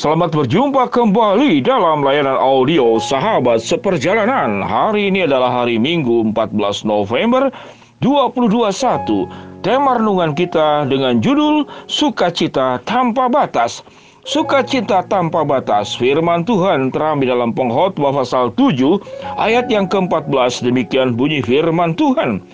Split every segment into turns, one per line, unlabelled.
Selamat berjumpa kembali dalam layanan audio Sahabat Seperjalanan. Hari ini adalah hari Minggu 14 November 2021. Tema renungan kita dengan judul Sukacita Tanpa Batas. Sukacita tanpa batas Firman Tuhan terambil dalam pengkhotbah pasal 7 Ayat yang ke-14 Demikian bunyi firman Tuhan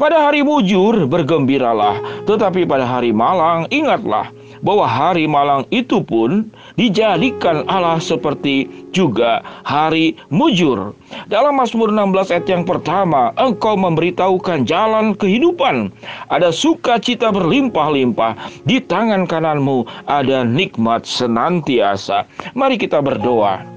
Pada hari mujur bergembiralah Tetapi pada hari malang ingatlah bahwa hari malang itu pun dijadikan Allah seperti juga hari mujur. Dalam Mazmur 16 ayat yang pertama, engkau memberitahukan jalan kehidupan. Ada sukacita berlimpah-limpah. Di tangan kananmu ada nikmat senantiasa. Mari kita berdoa.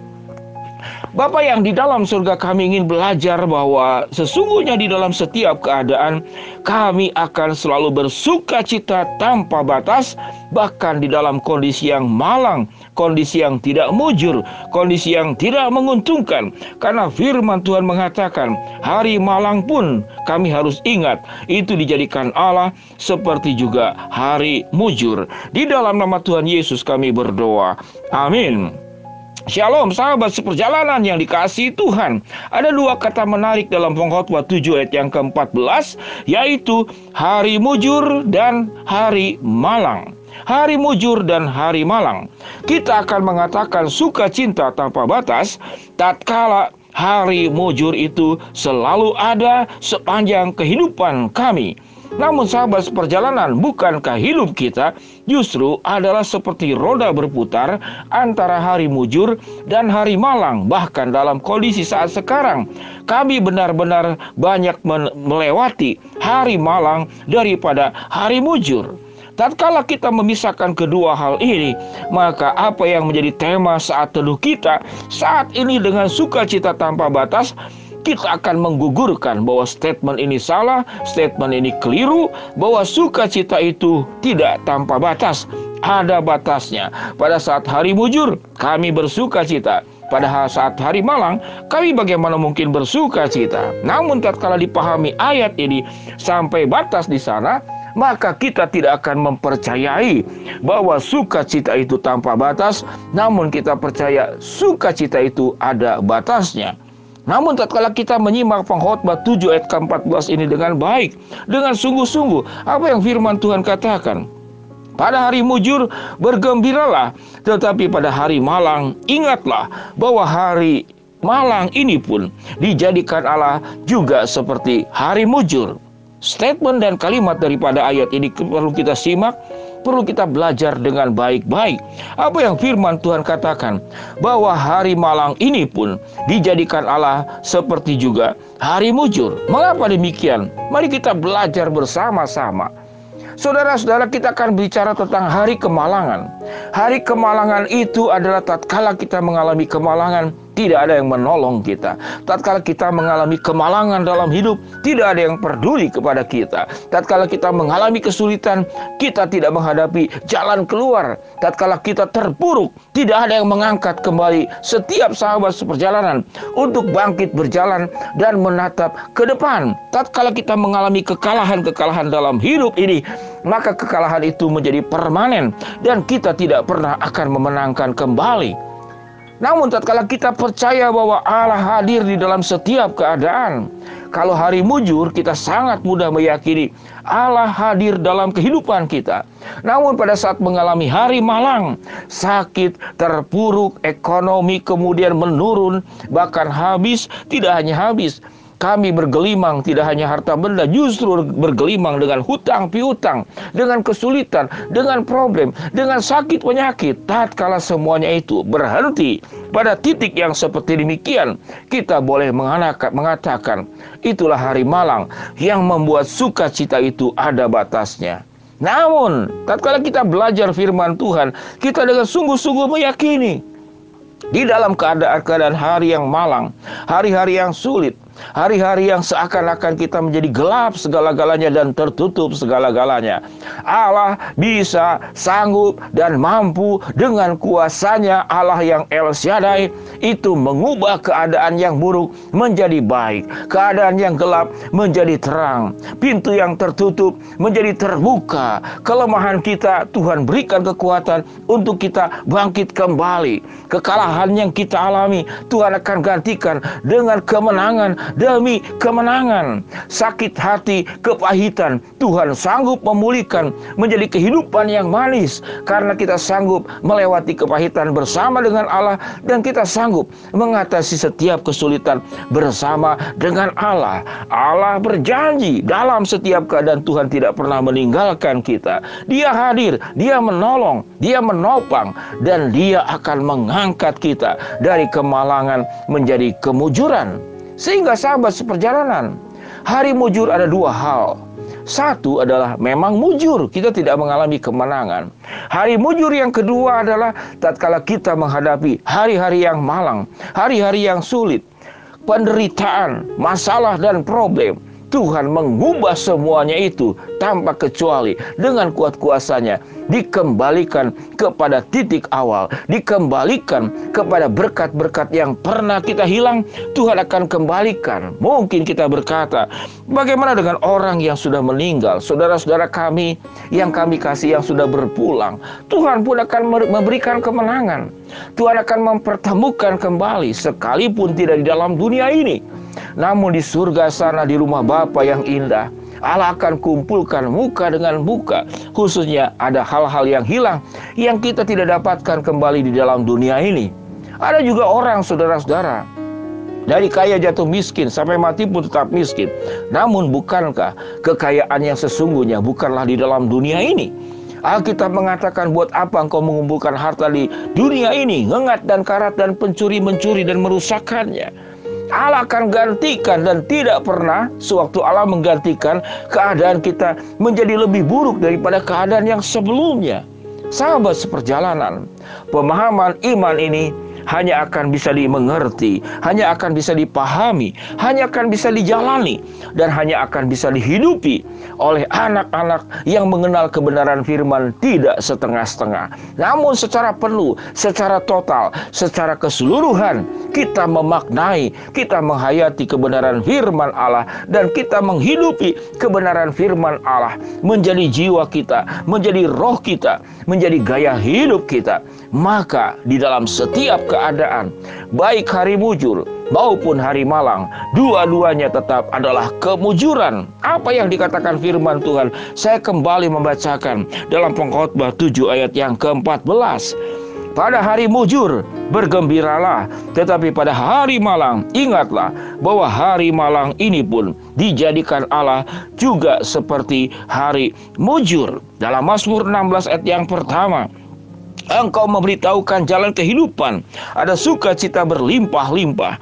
Bapak yang di dalam surga kami ingin belajar bahwa sesungguhnya di dalam setiap keadaan kami akan selalu bersuka cita tanpa batas bahkan di dalam kondisi yang malang, kondisi yang tidak mujur, kondisi yang tidak menguntungkan karena firman Tuhan mengatakan hari malang pun kami harus ingat itu dijadikan Allah seperti juga hari mujur. Di dalam nama Tuhan Yesus kami berdoa. Amin. Shalom sahabat seperjalanan yang dikasih Tuhan. Ada dua kata menarik dalam pengkhotbah 7 ayat yang ke-14 Yaitu hari mujur dan hari malang. Hari mujur dan hari malang. Kita akan mengatakan sukacita tanpa batas. Tatkala hari mujur itu selalu ada sepanjang kehidupan kami namun sahabat seperjalanan, bukankah hidup kita justru adalah seperti roda berputar antara hari mujur dan hari malang. Bahkan dalam kondisi saat sekarang, kami benar-benar banyak melewati hari malang daripada hari mujur. Tatkala kita memisahkan kedua hal ini, maka apa yang menjadi tema saat teduh kita saat ini dengan sukacita tanpa batas kita akan menggugurkan bahwa statement ini salah, statement ini keliru, bahwa sukacita itu tidak tanpa batas. Ada batasnya. Pada saat hari mujur, kami bersuka cita. Pada saat hari malang, kami bagaimana mungkin bersuka cita. Namun tatkala dipahami ayat ini sampai batas di sana, maka kita tidak akan mempercayai bahwa sukacita itu tanpa batas, namun kita percaya sukacita itu ada batasnya. Namun tatkala kita menyimak pengkhotbah 7 ayat ke-14 ini dengan baik, dengan sungguh-sungguh, apa yang firman Tuhan katakan? Pada hari mujur bergembiralah, tetapi pada hari malang ingatlah bahwa hari malang ini pun dijadikan Allah juga seperti hari mujur. Statement dan kalimat daripada ayat ini perlu kita simak perlu kita belajar dengan baik-baik. Apa yang firman Tuhan katakan? Bahwa hari malang ini pun dijadikan Allah seperti juga hari mujur. Mengapa demikian? Mari kita belajar bersama-sama. Saudara-saudara kita akan bicara tentang hari kemalangan. Hari kemalangan itu adalah tatkala kita mengalami kemalangan tidak ada yang menolong kita. Tatkala kita mengalami kemalangan dalam hidup, tidak ada yang peduli kepada kita. Tatkala kita mengalami kesulitan, kita tidak menghadapi jalan keluar. Tatkala kita terpuruk, tidak ada yang mengangkat kembali setiap sahabat seperjalanan untuk bangkit berjalan dan menatap ke depan. Tatkala kita mengalami kekalahan-kekalahan dalam hidup ini, maka kekalahan itu menjadi permanen dan kita tidak pernah akan memenangkan kembali. Namun tatkala kita percaya bahwa Allah hadir di dalam setiap keadaan, kalau hari mujur kita sangat mudah meyakini Allah hadir dalam kehidupan kita. Namun pada saat mengalami hari malang, sakit, terpuruk, ekonomi kemudian menurun, bahkan habis, tidak hanya habis, kami bergelimang tidak hanya harta benda, justru bergelimang dengan hutang piutang, dengan kesulitan, dengan problem, dengan sakit penyakit. Tatkala semuanya itu berhenti pada titik yang seperti demikian, kita boleh mengatakan itulah hari malang yang membuat sukacita itu ada batasnya. Namun, tatkala kita belajar firman Tuhan, kita dengan sungguh-sungguh meyakini di dalam keadaan-keadaan hari yang malang, hari-hari yang sulit, hari-hari yang seakan-akan kita menjadi gelap segala-galanya dan tertutup segala-galanya. Allah bisa, sanggup, dan mampu dengan kuasanya Allah yang El Shaddai itu mengubah keadaan yang buruk menjadi baik, keadaan yang gelap menjadi terang, pintu yang tertutup menjadi terbuka, kelemahan kita Tuhan berikan kekuatan untuk kita bangkit kembali. Kekalahan yang kita alami Tuhan akan gantikan dengan kemenangan demi kemenangan. Sakit hati, kepahitan, Tuhan sanggup memulihkan menjadi kehidupan yang manis karena kita sanggup melewati kepahitan bersama dengan Allah dan kita sanggup mengatasi setiap kesulitan bersama dengan Allah. Allah berjanji dalam setiap keadaan Tuhan tidak pernah meninggalkan kita. Dia hadir, dia menolong, dia menopang dan dia akan mengangkat kita dari kemalangan menjadi kemujuran. Sehingga sahabat seperjalanan, hari mujur ada dua hal. Satu adalah memang mujur, kita tidak mengalami kemenangan. Hari mujur yang kedua adalah tatkala kita menghadapi hari-hari yang malang, hari-hari yang sulit, penderitaan, masalah dan problem Tuhan mengubah semuanya itu tanpa kecuali dengan kuat kuasanya dikembalikan kepada titik awal dikembalikan kepada berkat-berkat yang pernah kita hilang Tuhan akan kembalikan. Mungkin kita berkata bagaimana dengan orang yang sudah meninggal saudara-saudara kami yang kami kasih yang sudah berpulang? Tuhan pun akan memberikan kemenangan. Tuhan akan mempertemukan kembali sekalipun tidak di dalam dunia ini namun di surga sana di rumah Bapa yang indah, Allah akan kumpulkan muka dengan muka. Khususnya ada hal-hal yang hilang yang kita tidak dapatkan kembali di dalam dunia ini. Ada juga orang saudara-saudara dari kaya jatuh miskin sampai mati pun tetap miskin. Namun bukankah kekayaan yang sesungguhnya bukanlah di dalam dunia ini? Alkitab mengatakan buat apa engkau mengumpulkan harta di dunia ini, ngengat dan karat dan pencuri mencuri dan merusakkannya. Allah akan gantikan dan tidak pernah sewaktu Allah menggantikan keadaan kita menjadi lebih buruk daripada keadaan yang sebelumnya. Sahabat seperjalanan, pemahaman iman ini hanya akan bisa dimengerti, hanya akan bisa dipahami, hanya akan bisa dijalani, dan hanya akan bisa dihidupi oleh anak-anak yang mengenal kebenaran firman tidak setengah-setengah. Namun secara penuh, secara total, secara keseluruhan, kita memaknai, kita menghayati kebenaran firman Allah, dan kita menghidupi kebenaran firman Allah menjadi jiwa kita, menjadi roh kita, menjadi gaya hidup kita. Maka di dalam setiap keadaan, baik hari mujur maupun hari malang, dua-duanya tetap adalah kemujuran. Apa yang dikatakan firman Tuhan, saya kembali membacakan dalam pengkhotbah 7 ayat yang ke-14. Pada hari mujur bergembiralah, tetapi pada hari malang ingatlah bahwa hari malang ini pun dijadikan Allah juga seperti hari mujur. Dalam Mazmur 16 ayat yang pertama, Engkau memberitahukan jalan kehidupan. Ada sukacita berlimpah-limpah.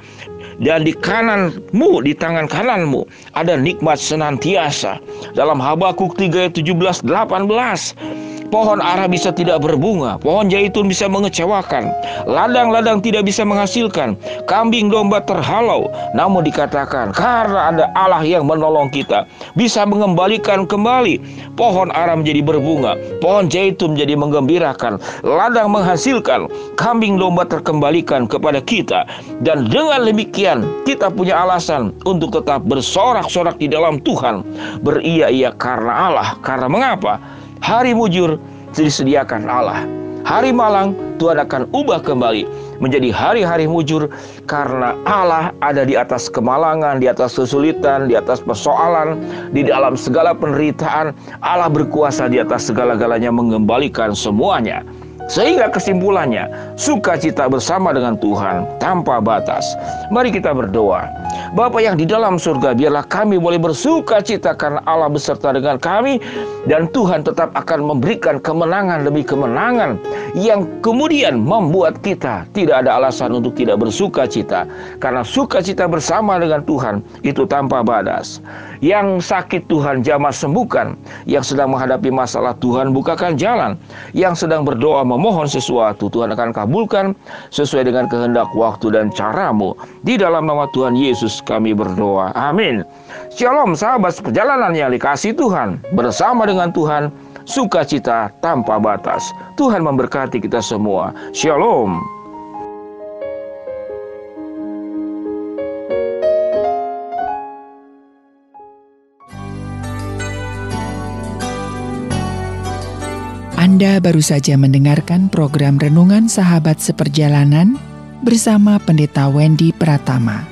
Dan di kananmu, di tangan kananmu, ada nikmat senantiasa. Dalam Habakuk 3 17 18 Pohon ara bisa tidak berbunga, pohon zaitun bisa mengecewakan, ladang-ladang tidak bisa menghasilkan, kambing domba terhalau. Namun dikatakan karena ada Allah yang menolong kita, bisa mengembalikan kembali pohon ara menjadi berbunga, pohon zaitun menjadi menggembirakan, ladang menghasilkan, kambing domba terkembalikan kepada kita. Dan dengan demikian kita punya alasan untuk tetap bersorak-sorak di dalam Tuhan, beria-ia karena Allah. Karena mengapa? Hari mujur disediakan Allah. Hari malang Tuhan akan ubah kembali menjadi hari-hari mujur karena Allah ada di atas kemalangan, di atas kesulitan, di atas persoalan, di dalam segala penderitaan. Allah berkuasa di atas segala-galanya mengembalikan semuanya. Sehingga kesimpulannya, sukacita bersama dengan Tuhan tanpa batas. Mari kita berdoa. Bapa yang di dalam surga, biarlah kami boleh bersuka cita karena Allah beserta dengan kami dan Tuhan tetap akan memberikan kemenangan demi kemenangan yang kemudian membuat kita tidak ada alasan untuk tidak bersuka cita karena sukacita bersama dengan Tuhan itu tanpa batas. Yang sakit Tuhan jamah sembuhkan, yang sedang menghadapi masalah Tuhan bukakan jalan, yang sedang berdoa memohon sesuatu, Tuhan akan kabulkan sesuai dengan kehendak waktu dan caramu. Di dalam nama Tuhan Yesus kami berdoa. Amin. Shalom sahabat perjalanan yang dikasih Tuhan. Bersama dengan Tuhan, sukacita tanpa batas. Tuhan memberkati kita semua. Shalom.
Anda baru saja mendengarkan program Renungan Sahabat Seperjalanan bersama Pendeta Wendy Pratama.